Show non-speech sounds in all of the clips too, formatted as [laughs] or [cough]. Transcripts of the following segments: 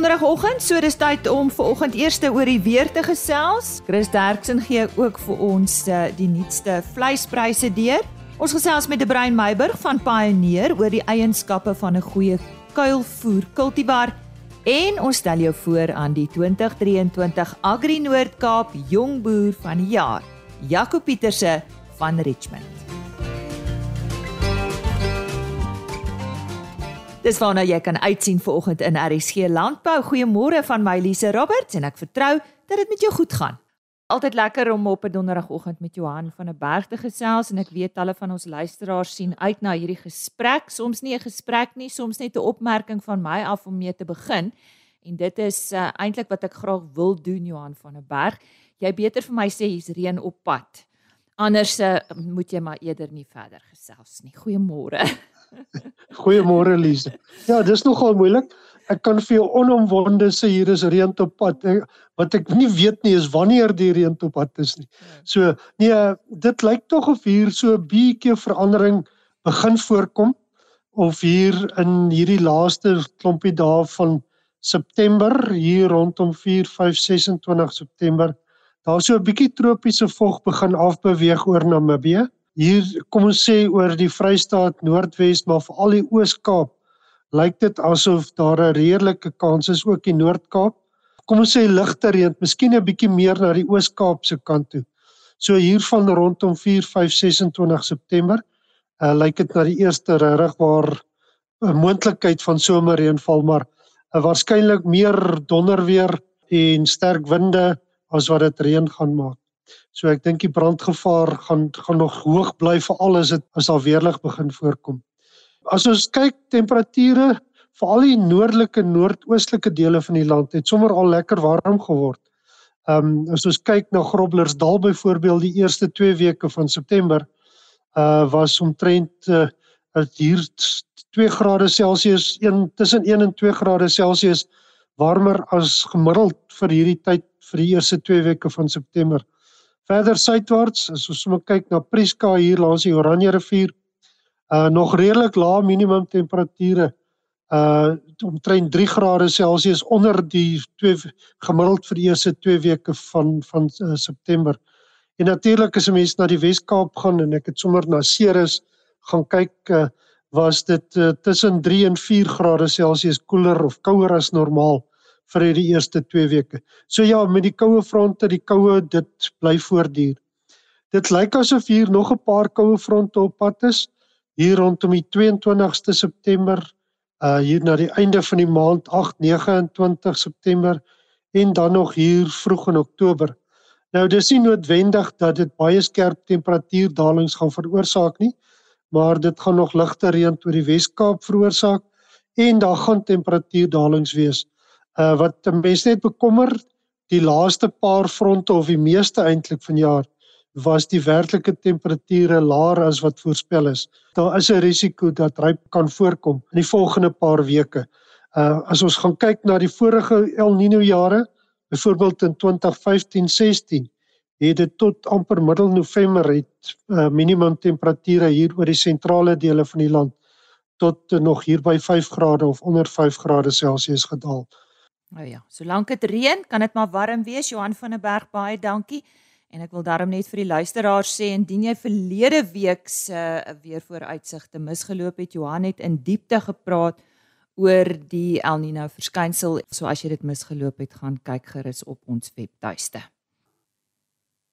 donderdagoggend, so dis tyd om ver oggend eers oor die weer te gesels. Chris Derksen gee ook vir ons uh, die nuutste vleispryse deur. Ons gesels met Debrein Meiburg van Pioneer oor die eienskappe van 'n goeie kuilvoer kultivar en ons stel jou voor aan die 2023 Agri Noord-Kaap Jong Boer van die Jaar, Jaco Pieterse van Richmond. Dis waarna jy kan uitsien vanoggend in RSG Landbou. Goeiemôre van my Lise Roberts en ek vertrou dat dit met jou goed gaan. Altyd lekker om op 'n donderdagoggend met Johan van der Berg te gesels en ek weet talle van ons luisteraars sien uit na hierdie gesprek. Soms nie 'n gesprek nie, soms net 'n opmerking van my af om mee te begin. En dit is uh, eintlik wat ek graag wil doen Johan van der Berg. Jy beter vir my sê hier's reën op pad. Anders uh, moet jy maar eerder nie verder gesels nie. Goeiemôre. [laughs] Goeiemôre Lize. Ja, dis nogal moeilik. Ek kan vir jou onomwonde sê hier is reën op pad. Wat ek nie weet nie is wanneer die reën op pad is nie. So nee, dit lyk tog of hier so 'n bietjie verandering begin voorkom of hier in hierdie laaste klompie dae van September hier rondom 4 5 26 September daar so 'n bietjie tropiese vog begin afbeweeg oor Namibië hier kom ons sê oor die Vrystaat Noordwes maar veral die Oos-Kaap lyk dit asof daar 'n redelike kans is ook in Noord-Kaap. Kom ons sê ligte reën, miskien 'n bietjie meer na die Oos-Kaap se kant toe. So hier van rondom 4 5 26 September uh, lyk dit na die eerste regtig waar 'n moontlikheid van somerreënval maar uh, waarskynlik meer donder weer en sterk winde as wat dit reën gaan maak. So ek dink die brandgevaar gaan gaan nog hoog bly veral as dit as daar weerlig begin voorkom. As ons kyk temperature veral die noordelike noordoostelike dele van die land het sommer al lekker warm geword. Ehm um, as ons kyk na Groblersdal byvoorbeeld die eerste 2 weke van September uh was omtrent uh hier 2 grade Celsius, een tussen 1 en 2 grade Celsius warmer as gemiddeld vir hierdie tyd vir die eerste 2 weke van September. Verder suidwaarts, as ons sommer kyk na Prieska hier langs die Oranje rivier, uh nog redelik lae minimum temperature. Uh omtrent 3 grade Celsius onder die twee gemiddeld vir die eerste 2 weke van van uh, September. En natuurlik as 'n mens na die Wes-Kaap gaan en ek het sommer na Ceres gaan kyk, uh, was dit uh, tussen 3 en 4 grade Celsius koeler of kouer as normaal vir die eerste 2 weke. So ja, met die koue fronte, die koue dit bly voortduur. Dit lyk asof hier nog 'n paar koue fronte op pad is hier rondom die 22ste September, uh hier na die einde van die maand 8 29 September en dan nog hier vroeg in Oktober. Nou dis nie noodwendig dat dit baie skerp temperatuurdalings gaan veroorsaak nie, maar dit gaan nog ligte reën oor die Wes-Kaap veroorsaak en daar gaan temperatuurdalings wees uh wat mense net bekommer die laaste paar fronte of die meeste eintlik van jaar was die werklike temperature laer as wat voorspel is. Daar is 'n risiko dat ryp kan voorkom in die volgende paar weke. Uh as ons gaan kyk na die vorige El Niño jare, byvoorbeeld in 2015-16, het dit tot amper middel November het uh, minimum temperature hier oor die sentrale dele van die land tot uh, nog hier by 5 grade of onder 5 grade Celsius gedaal. Nou ja, solank dit reën, kan dit maar warm wees. Johan van der Berg, baie dankie. En ek wil daarom net vir die luisteraars sê indien jy verlede week se uh, weer vooruitsigte misgeloop het, Johan het in diepte gepraat oor die El Niño verskynsel. So as jy dit misgeloop het, gaan kyk gerus op ons webtuiste.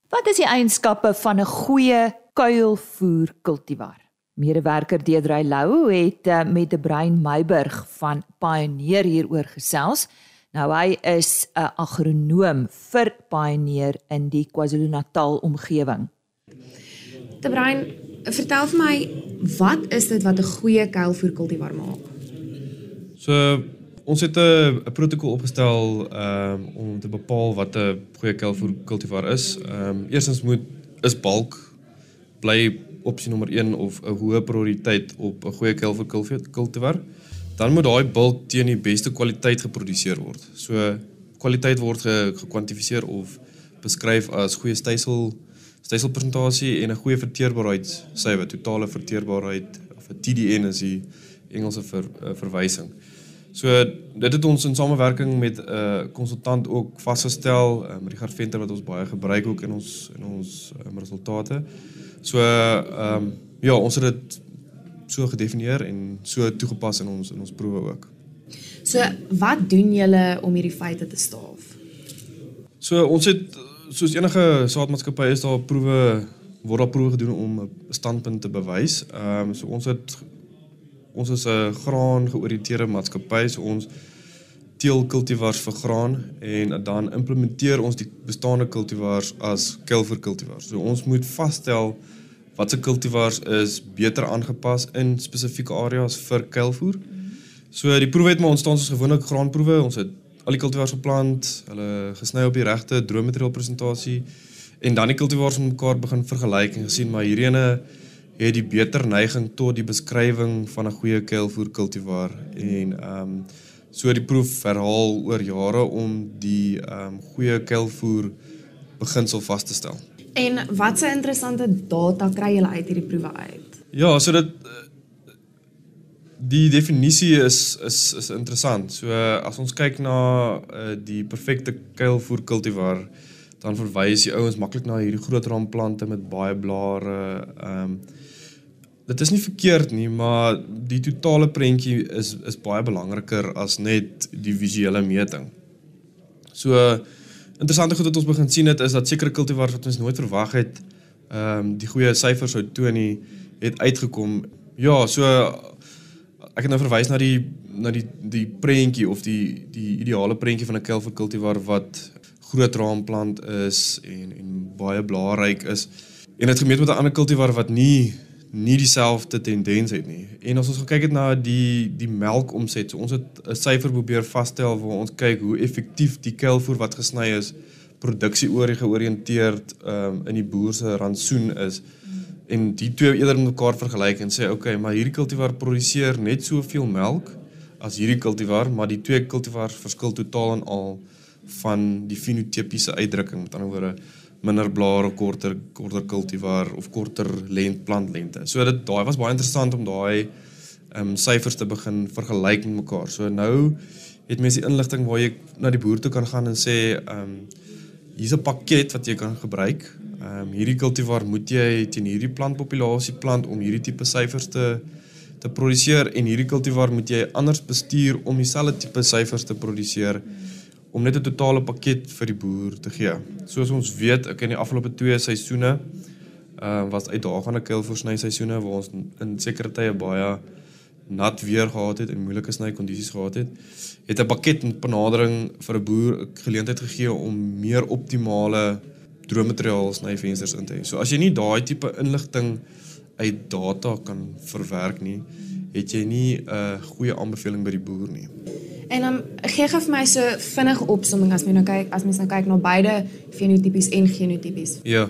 Wat is die eienskappe van 'n goeie kuilvoer kultivar? Medewerker Deedrey Lou het uh, met die Brein Meiburg van Pioneer hieroor gesels. Nou hy is 'n agronoom vir Pioneer in die KwaZulu-Natal omgewing. De Bruin, vertel vir my, wat is dit wat 'n goeie kuilvoer kultivar maak? So ons het 'n protokol opgestel um, om te bepaal wat 'n goeie kuilvoer kultivar is. Ehm um, eerstens moet is balk bly opsie nommer 1 of 'n hoë prioriteit op 'n goeie kuilvoer kultivar dan moet daai bulk teen die beste kwaliteit geproduseer word. So kwaliteit word gekwantifiseer of beskryf as goeie stysel styselpresentasie en 'n goeie verteerbaarheid syfer, totale verteerbaarheid of 'n TDN is die Engelse ver, uh, verwysing. So dit het ons in samewerking met 'n uh, konsultant ook vasgestel, um, Richard Venter wat ons baie gebruik ook in ons in ons um, resultate. So ehm um, ja, ons het dit so gedefinieer en so toegepas in ons in ons proewe ook. So wat doen julle om hierdie feite te staaf? So ons het soos enige saadmaatskappy is daar proewe word daar proewe gedoen om 'n standpunt te bewys. Ehm um, so ons het ons is 'n graan georiënteerde maatskappy, so ons teel kultivars vir graan en dan implementeer ons die bestaande kultivars as kelvoer kultivars. So ons moet vasstel watse kultivars is beter aangepas in spesifieke areas vir kuilvoer. So die proewe het maar ontstaan soos gewoonlik graanproewe. Ons het al die kultivars geplant, hulle gesny op die regte droommateriaal presentasie en dan die kultivars met mekaar begin vergelyk en gesien maar hierdie ene het die beter neiging tot die beskrywing van 'n goeie kuilvoer kultivar en ehm um, so die proef herhaal oor jare om die ehm um, goeie kuilvoer beginsel vas te stel. En watse interessante data kry julle uit hierdie proewe uit? Ja, so dit die definisie is is is interessant. So as ons kyk na uh, die perfekte kuilvoer kultivar, dan verwys die ouens maklik na hierdie groot raamplante met baie blare. Ehm um, dit is nie verkeerd nie, maar die totale prentjie is is baie belangriker as net die visuele meting. So uh, interessante goed wat ons begin sien het is dat sekere kultivars wat ons nooit verwag het, ehm um, die goeie syfers sou toon het uitgekom. Ja, so ek het nou verwys na die na die die prentjie of die die ideale prentjie van 'n kelfer kultivar wat groot raamplant is en en baie blaarryk is. En dit gemeet met 'n ander kultivar wat nie nie dieselfde tendens het nie. En as ons kyk het na die die melkomset, so ons het 'n syfer probeer vasstel waar ons kyk hoe effektief die kuilvoer wat gesny is produksie oor georiënteerd um, in die boer se rantsoen is en die twee eerder met mekaar vergelyk en sê okay, maar hierdie kultivar produseer net soveel melk as hierdie kultivar, maar die twee kultivars verskil totaal en al van die fenotipiese uitdrukking. Met ander woorde, minder blare, korter korter kultivar of korter lent plantlengte. So dit daai was baie interessant om daai ehm um, syfers te begin vergelyk met mekaar. So nou het mense die inligting waar jy na die boer toe kan gaan en sê ehm um, hier's 'n pakket wat jy kan gebruik. Ehm um, hierdie kultivar moet jy teen hierdie plantpopulasie plant om hierdie tipe syfers te te produseer en hierdie kultivar moet jy anders bestuur om dieselfde tipe syfers te produseer. Hmm om net 'n totale pakket vir die boer te gee. Soos ons weet, ek in die afgelope 2 seisoene ehm uh, was uitdagende kuilvoorsny seisoene waar ons in sekere tye baie nat weer gehad het en moeilike sny kondisies gehad het, het 'n pakket met benadering vir 'n boer 'n geleentheid gegee om meer optimale droommateriaal snyvensters in te hê. So as jy nie daai tipe inligting uit data kan verwerk nie, het jy nie 'n goeie aanbeveling by die boer nie. En dan gee vir my so vinnige opsomming as mens nou kyk as mens nou kyk na beide fenotipies en genotipies. Ja.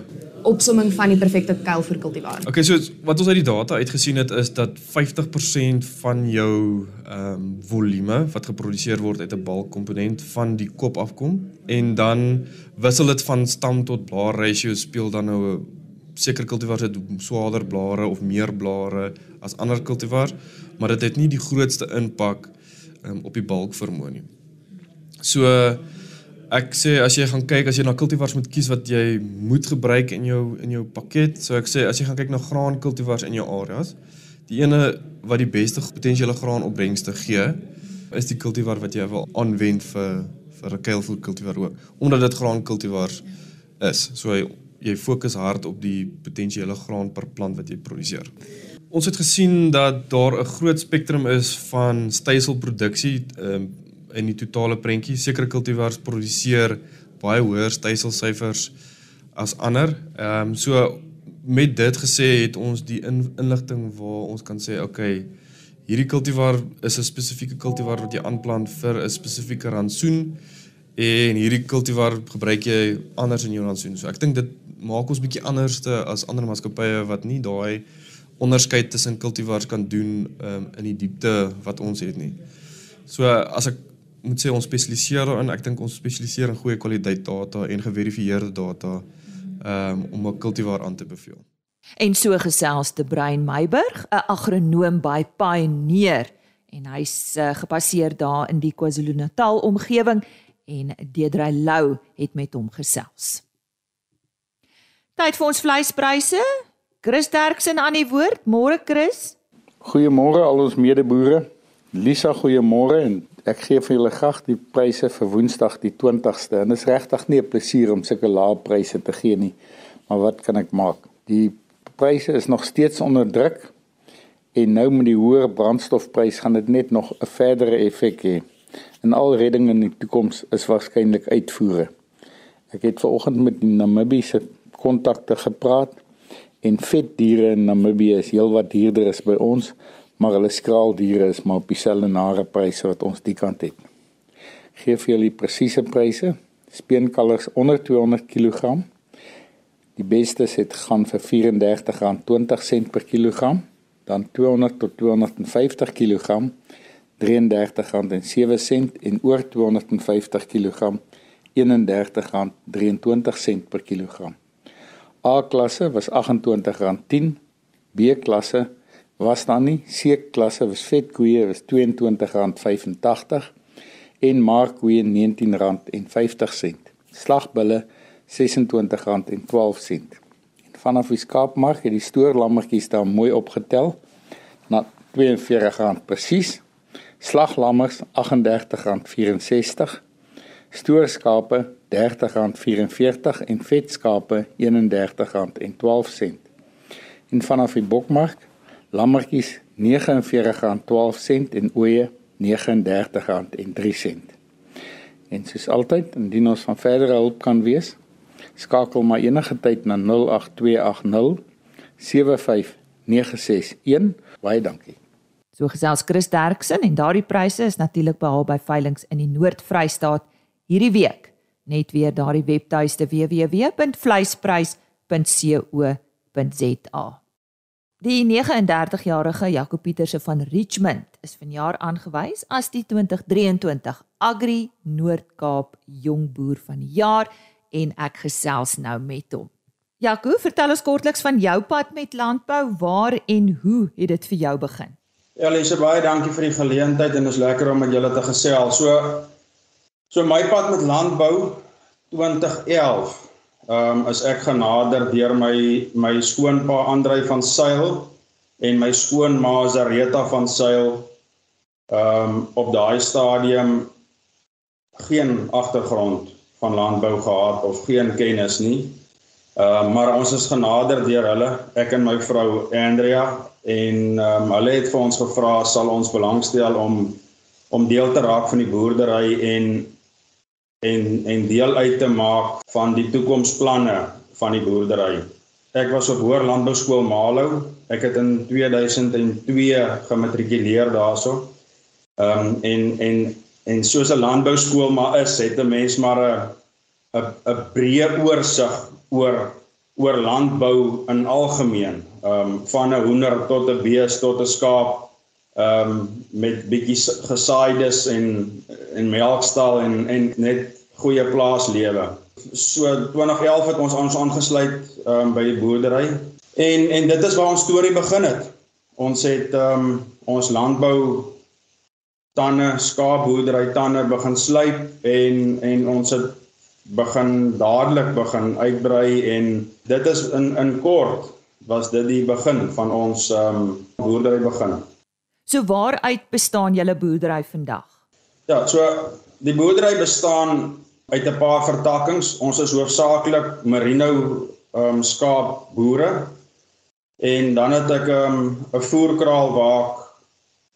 Opsomming van die perfekte kuilvoer kultivar. Okay, so wat ons uit die data uitgesien het is dat 50% van jou ehm um, volume wat geproduseer word uit 'n balkkomponent van die kop afkom en dan wissel dit van stam tot blaar ratio speel dan nou 'n sekere kultivars het swaarder blare of meer blare as ander kultivars, maar dit het nie die grootste impak um, op die balk vermoë nie. So ek sê as jy gaan kyk as jy na kultivars moet kies wat jy moet gebruik in jou in jou pakket, so ek sê as jy gaan kyk na graan kultivars in jou areas, die ene wat die beste potensiële graanopbrengste gee, is die kultivar wat jy wil aanwend vir vir 'n kuilvoer kultivar ook, omdat dit graan kultivars is. So jy fokus hard op die potensiële graan per plant wat jy produseer. Ons het gesien dat daar 'n groot spektrum is van styselproduksie um, in die totale prentjie. Sekere kultivars produseer baie hoër styselsyfers as ander. Ehm um, so met dit gesê het ons die in, inligting waar ons kan sê okay, hierdie kultivar is 'n spesifieke kultivar wat jy aanplant vir 'n spesifieke rantsoen en hierdie kultivar gebruik jy anders in jou rantsoen. So ek dink dit maak ons bietjie anderste as ander maatskappye wat nie daai onderskeid tussen kultivars kan doen um, in die diepte wat ons het nie. So as ek moet sê ons spesialiseer daarin, ek dink ons spesialiseer in goeie kwaliteit data en geverifieerde data um, om 'n kultivar aan te beveel. En so gesels te Brein Meiburg, 'n agronoom by Pioneer en hy's uh, gepasseer daar in die KwaZulu-Natal omgewing en Deedrey Lou het met hom gesels. Tyd vir ons vleispryse. Chris Derksen aan die woord. Môre Chris. Goeiemôre al ons medeboere. Lisa, goeiemôre en ek gee vir julle graag die pryse vir Woensdag die 20ste. En dit is regtig nie 'n plesier om sulke lae pryse te gee nie. Maar wat kan ek maak? Die pryse is nog steeds onder druk en nou met die hoër brandstofprys gaan dit net nog 'n verdere effek hê. En al redding in die toekoms is waarskynlik uitvoere. Ek het ver oggend met die Namibiese kontakte gepraat en vetdiere in Namibië is heelwat duurder as by ons, maar hulle skraaldiere is maar op dieselfde nare pryse wat ons die kant het. Geef vir julle presiese pryse. Speenkalvers onder 200 kg. Die bestes het gaan vir R34.20 per kilogram, dan 200 tot 250 kg R33.07 en oor 250 kg R31.23 per kilogram. A-klasse was R28.10, B-klasse was dan nie, C-klasse was vetkoeie was R22.85 en markkoeie R19.50. Slagbulle R26.12. En vanaf die skaapmark het die stoorlammetjies daar mooi opgetel na R42 presies. Slaglammers R38.64 stoorskape R30.44 en vetskape R31.12. En vanaf die bokmark lammetjies R49.12 en ooe R39.03. En soos altyd, indien ons van verdere hulp kan wees, skakel maar enige tyd na 08280 75961. Baie dankie. So gesels Chris Derksen en daardie pryse is natuurlik behaal by veilinge in die Noord-Vrystaat hierdie week. Net weer daardie webtuiste www.vleisprys.co.za. Die 39-jarige Jaco Pieterse van Richmond is vanjaar aangewys as die 2023 Agri Noord-Kaap Jong Boer van die Jaar en ek gesels nou met hom. Jaco, vertel ons kortliks van jou pad met landbou, waar en hoe het dit vir jou begin? Ja, Lise, baie dankie vir die geleentheid en dit is lekker om met julle te gesels. So So my pad met landbou 2011. Ehm um, is ek genader deur my my skoonpa Andrei van Sail en my skoonma Zareta van Sail. Ehm um, op daai stadium geen agtergrond van landbou gehad of geen kennis nie. Ehm uh, maar ons is genader deur hulle, ek en my vrou Andrea en ehm um, hulle het vir ons gevra sal ons belangstel om om deel te raak van die boerdery en en en deel uit te maak van die toekomsplanne van die boerdery. Ek was op Hoër Landbou Skool Malou. Ek het in 2002 gematrikuleer daarso. Ehm um, en en en soos 'n landbouskool maar is, het 'n mens maar 'n 'n 'n breë oorsig oor oor landbou in algemeen. Ehm um, van 'n hoender tot 'n bees tot 'n skaap ehm um, met bietjie gesaaides en en melkstal en en net goeie plaaslewe. So 2011 het ons ons aangesluit ehm um, by die boerdery en en dit is waar ons storie begin het. Ons het ehm um, ons landbou tande skaapboerdery tande begin sluip en en ons het begin dadelik begin uitbrei en dit is in in kort was dit die begin van ons ehm um, boerdery begin. So waaruit bestaan julle boerdery vandag? Ja, so die boerdery bestaan uit 'n paar vertakkings. Ons is hoofsaaklik merino ehm um, skaap boere. En dan het ek 'n um, voerkraal waar ek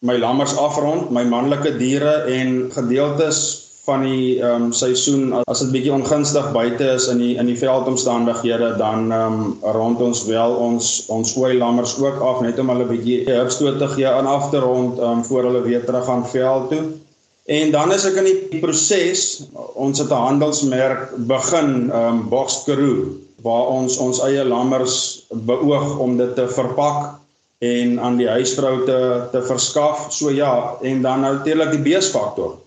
my lammers afrond, my manlike diere en gedeeltes van die ehm um, seisoen as dit bietjie ongunstig buite is in die in die veldomstandighede dan ehm um, rond ons wel ons ons ooi lammers ook af net om hulle bietjie hupstoot te gee aan af te rond ehm um, voor hulle weer terug gaan veld toe. En dan is ek in die proses ons het 'n handelsmerk begin ehm um, Boxkaroo waar ons ons eie lammers beoog om dit te verpak en aan die huisvrou te te verskaf. So ja, en dan natuurlik die beesfaktor.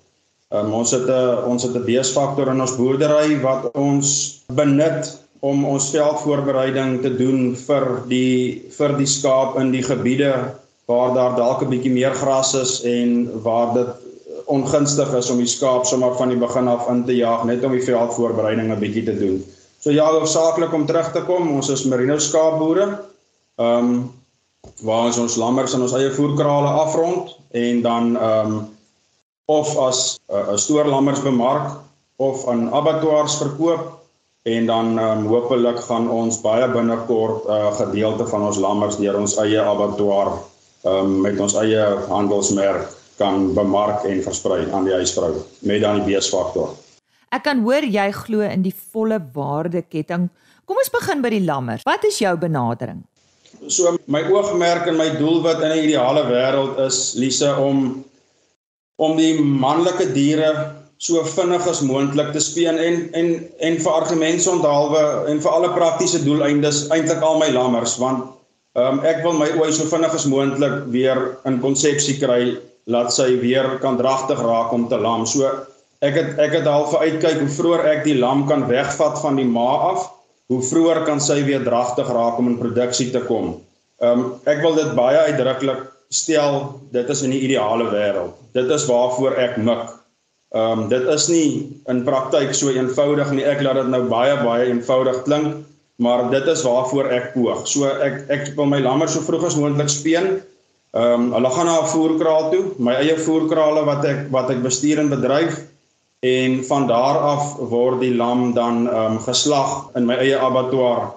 Um, ons het 'n ons het 'n beesfaktor in ons boerdery wat ons benut om ons veldvoorbereiding te doen vir die vir die skaap in die gebiede waar daar dalk 'n bietjie meer gras is en waar dit ongunstig is om die skaap sommer van die begin af in te jaag net om die veldvoorbereiding 'n bietjie te doen. So ja, hoofsaaklik om terug te kom, ons is merino skaapboere. Ehm um, waar ons ons lammers in ons eie voerkrale afrond en dan ehm um, of as 'n uh, stoorlammers bemark of aan abattoirs verkoop en dan um, hopelik gaan ons baie binnekort 'n uh, gedeelte van ons lammers deur ons eie abattoir um, met ons eie handelsmerk kan bemark en versprei aan die huisvrou met dan die beesfaktor. Ek kan hoor jy glo in die volle waardeketting. Kom ons begin by die lammers. Wat is jou benadering? So my oogmerk en my doelwit in 'n ideale wêreld is Lise om om die manlike diere so vinnig as moontlik te speen en en en vir argumentsonthaalwe en vir alle praktiese doeleindes eintlik al my lammers want um, ek wil my ooi so vinnig as moontlik weer in konsepsie kry laat sy weer kan dragtig raak om te lam. So ek het ek het al vir uitkyk hoe vroeër ek die lam kan wegvat van die ma af, hoe vroeër kan sy weer dragtig raak om in produksie te kom. Ehm um, ek wil dit baie uitdruklik stel, dit is in die ideale wêreld. Dit is waarvoor ek mik. Ehm um, dit is nie in praktyk so eenvoudig nie. Ek laat dit nou baie baie eenvoudig klink, maar dit is waarvoor ek poog. So ek ek wil my lammer so vroeg as moontlik speen. Ehm um, hulle gaan na 'n voerkraal toe, my eie voerkrale wat ek wat ek bestuur en bedryf en van daar af word die lam dan ehm um, geslag in my eie abattoir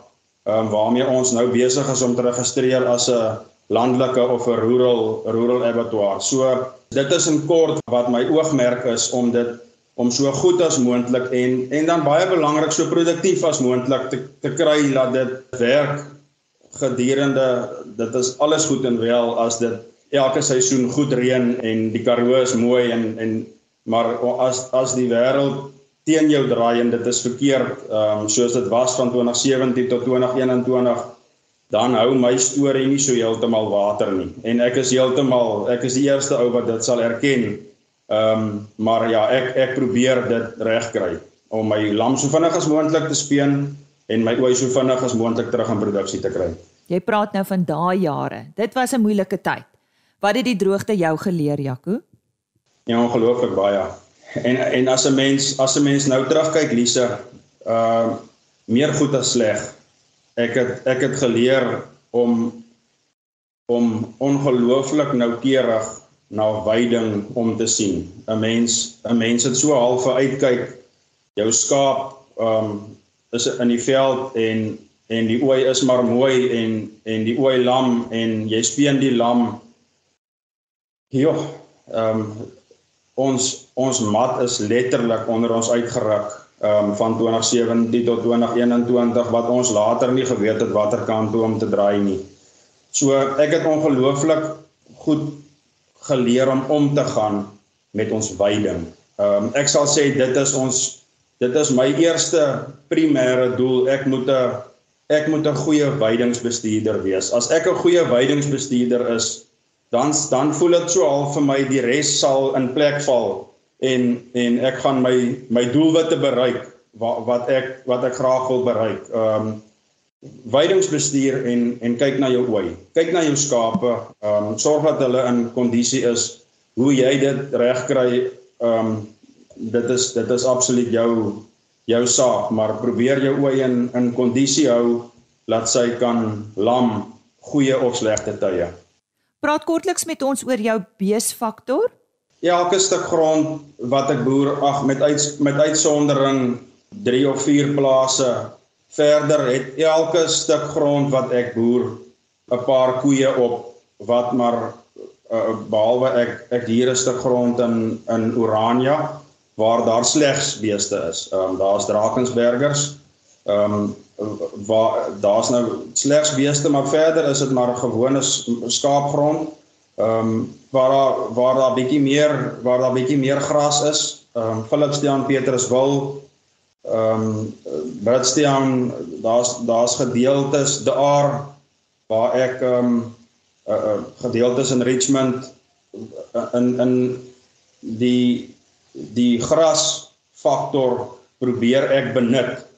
ehm um, waarmee ons nou besig is om te registreer as 'n landelike of 'n rural rural abattoir. So dit is in kort wat my oogmerk is om dit om so goed as moontlik en en dan baie belangrik so produktief as moontlik te te kry dat dit werk gedurende dit is alles goed en wel as dit elke seisoen goed reën en die Karoo is mooi en en maar as as die wêreld teen jou draai en dit is verkeerd ehm um, soos dit was van 2017 tot 2021 dan hou my storie nie so heeltemal water nie en ek is heeltemal ek is die eerste ou wat dit sal erken ehm um, maar ja ek ek probeer dit regkry om my lam so vinnig as moontlik te speen en my ooi so vinnig as moontlik terug in produksie te kry. Jy praat nou van daai jare. Dit was 'n moeilike tyd. Wat het die droogte jou geleer, Jaco? Ja, ongelooflik baie. En en as 'n mens as 'n mens nou terugkyk, Lise, uh meer goed as sleg. Ek het ek het geleer om om ongelooflik noukeurig na veiding om te sien. 'n Mens 'n mens het so half uitkyk jou skaap um is in die veld en en die ooi is maar mooi en en die ooi lam en jy speen die lam. Ja, ehm um, ons ons mat is letterlik onder ons uitgeruk ehm um, van 2017 tot 2021 wat ons later nie geweet het watter kant toe om te draai nie. So ek het ongelooflik goed geleer om om te gaan met ons veiding. Ehm um, ek sal sê dit is ons dit is my eerste primêre doel. Ek moet 'n ek moet 'n goeie weidingsbestuurder wees. As ek 'n goeie weidingsbestuurder is, dan dan voel dit so al vir my die res sal in plek val en en ek gaan my my doelwitte bereik wat wat ek wat ek graag wil bereik. Ehm um, weidingsbestuur en en kyk na jou ooi. Kyk na jou skape. Ehm um, sorg dat hulle in kondisie is. Hoe jy dit regkry ehm um, dit is dit is absoluut jou jou saak, maar probeer jou oë in in kondisie hou laat sy kan lam goeie of slegte tye. Praat kortliks met ons oor jou beesfaktor. Ja, elke stuk grond wat ek boer, ag met uit met uitsondering 3 of 4 plase verder het elke stuk grond wat ek boer 'n paar koeie op wat maar uh, behalwe ek ek hier 'n stuk grond in in Orania waar daar slegs beeste is. Ehm um, daar's Drakensbergers. Ehm um, waar daar's nou slegs beeste, maar verder is dit maar 'n gewone skaapgrond. Ehm um, waar daar waar daar bietjie meer waar daar bietjie meer gras is. Ehm um, Philipsdaan Petruswil ehm um, Bradstown daar's daar's gedeeltes daar waar ek ehm um, uh, uh, gedeeltes in Richmond in in die die gras faktor probeer ek benut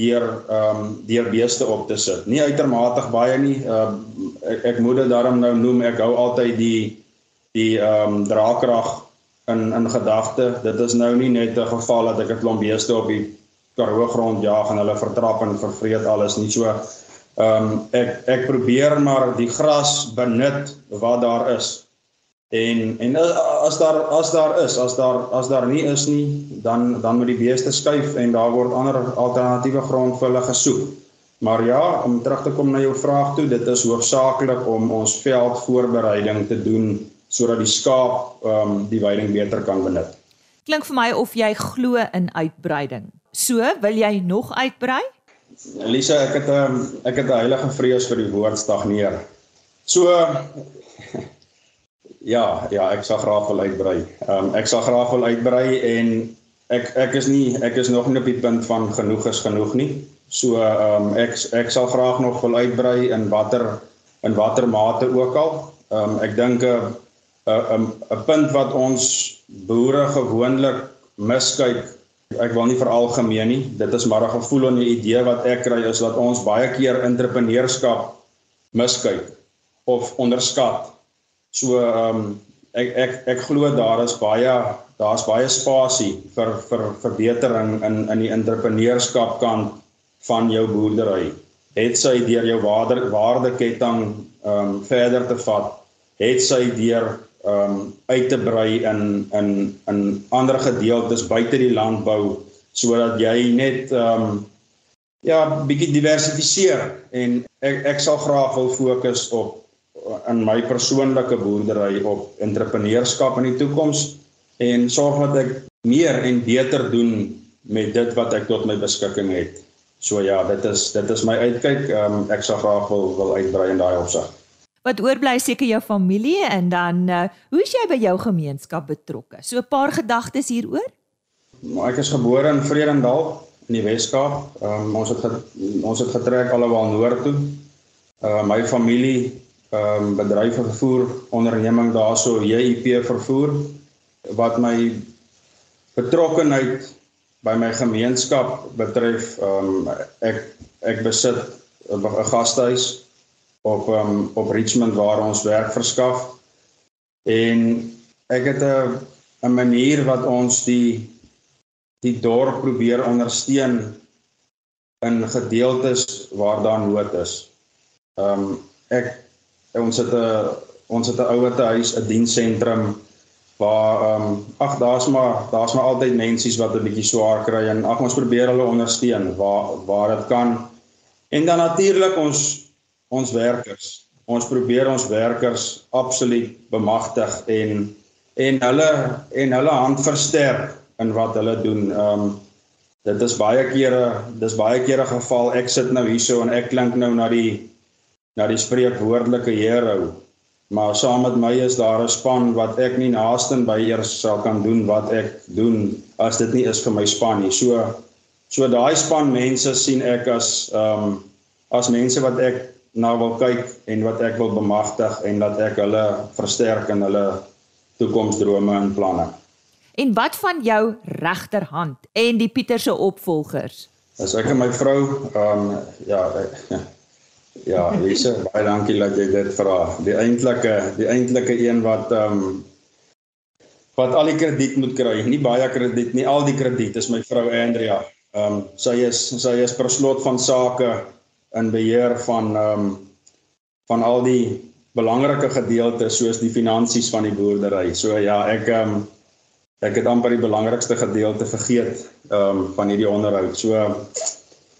deur ehm um, deur beeste op te sit. Nie uitermate baie nie. Ehm uh, ek, ek moet dit daarom nou noem. Ek hou altyd die die ehm um, draagkrag in in gedagte. Dit is nou nie net 'n geval dat ek 'n klomp beeste op die Karoo grond jaag en hulle vertrap en vervreet alles nie. So ehm um, ek ek probeer maar die gras benut wat daar is. En en as daar as daar is, as daar as daar nie is nie, dan dan moet die beeste skuif en daar word ander alternatiewe grond vir hulle gesoek. Maar ja, om terug te kom na jou vraag toe, dit is hoofsaaklik om ons veldvoorbereiding te doen sodat die skaap ehm um, die veiding beter kan benut. Klink vir my of jy glo in uitbreiding. So, wil jy nog uitbrei? Elisa, ek het 'n um, ek het 'n heilige vrees vir die woord stagneer. So Ja, ja, ek sal graag wil uitbrei. Ehm um, ek sal graag wil uitbrei en ek ek is nie ek is nog nie op die punt van genoeg is genoeg nie. So ehm um, ek ek sal graag nog wil uitbrei in watter in watter mate ook al. Ehm um, ek dink 'n 'n 'n punt wat ons boere gewoonlik miskyk. Ek wil nie vir algemeen nie. Dit is maar 'n gevoel en 'n idee wat ek kry is dat ons baie keer entrepreneurskap miskyk of onderskat So ehm um, ek ek ek glo daar is baie daar's baie spasie vir vir verbetering in in die entrepreneurskap kant van jou boerdery. Het sy deur jou waarde waardeketting ehm um, verder te vat, het sy deur ehm um, uit te brei in in in ander gedeeltes buite die landbou sodat jy net ehm um, ja, bietjie diversifiseer en ek ek sal graag wil fokus op in my persoonlike boerdery op entrepreneurskap in die toekoms en sorg dat ek meer en beter doen met dit wat ek tot my beskikking het. So ja, dit is dit is my uitkyk. Um, ek sou graag wil wil uitbrei in daai opsig. Wat oorbly seker jou familie en dan uh, hoe is jy by jou gemeenskap betrokke? So 'n paar gedagtes hieroor? Maar ek is gebore in Vredendal in die Wes-Kaap. Um, ons het ons het getrek alhoewel noord toe. Uh, my familie ehm um, bedryf vervoer onderneming daarso JIP vervoer wat my betrokkenheid by my gemeenskap betref ehm um, ek ek besit 'n gastehuis op um, op Richmond waar ons werk verskaf en ek het 'n 'n manier wat ons die die dorp probeer ondersteun in gedeeltes waar daar nood is. Ehm um, ek ons het 'n ons het 'n ouete huis, 'n diensentrum waar ehm um, ag daar's maar daar's maar altyd mensies wat 'n bietjie swaar kry en ag ons probeer hulle ondersteun waar waar dit kan. En dan natuurlik ons ons werkers. Ons probeer ons werkers absoluut bemagtig en en hulle en hulle hand versterk in wat hulle doen. Ehm um, dit is baie kere dis baie kere geval ek sit nou hierso en ek klink nou na die na die spreekwoordelike hero. Maar saam met my is daar 'n span wat ek nie naaste by eers sal kan doen wat ek doen as dit nie is vir my span nie. So so daai span mense sien ek as ehm um, as mense wat ek na wil kyk en wat ek wil bemagtig en dat ek hulle versterk in hulle toekomsdrome en planne. En wat van jou regterhand en die Pieter se opvolgers? As ek en my vrou ehm um, ja, ek, Ja, Lise, [laughs] baie dankie dat jy dit vra. Die eintlike die eintlike een wat ehm um, wat al die krediet moet kry. Nie baie krediet nie, al die krediet is my vrou Andrea. Ehm um, sy is sy is per slot van sake in beheer van ehm um, van al die belangrike gedeeltes soos die finansies van die boerdery. So ja, ek ehm um, ek het amper die belangrikste gedeelte vergeet ehm um, van hierdie onderhoud. So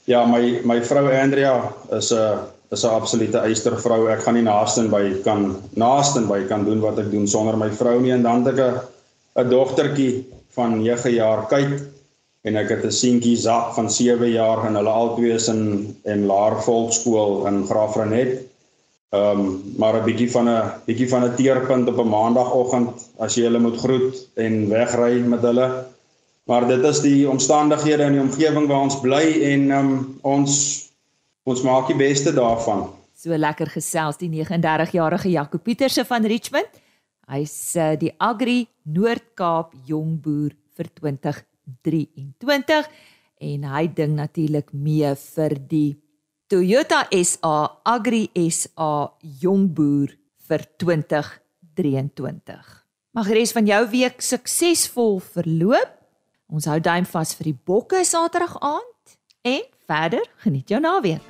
ja, my my vrou Andrea is 'n uh, is 'n absolute eystervrou. Ek gaan nie naaste by kan naaste by kan doen wat ek doen sonder my vrou nie en dan het ek 'n 'n dogtertjie van 9 jaar kyk en ek het 'n seentjie Zak van 7 jaar en hulle albei is in en laer volkskool in Graafrenet. Ehm um, maar 'n bietjie van 'n bietjie van 'n teerpunt op 'n maandagooggend as jy hulle moet groet en wegry met hulle. Maar dit is die omstandighede in die omgewing waar ons bly en ehm um, ons ons maak die beste daarvan. So lekker gesels die 39-jarige Jaco Pieterse van Richmond. Hy's uh, die Agri Noord-Kaap jong boer vir 2023 en hy ding natuurlik mee vir die Toyota SA Agri SA Jongboer vir 2023. Mag die res van jou week suksesvol verloop. Ons hou duim vas vir die bokke Saterdag aand en verder geniet jou naweek.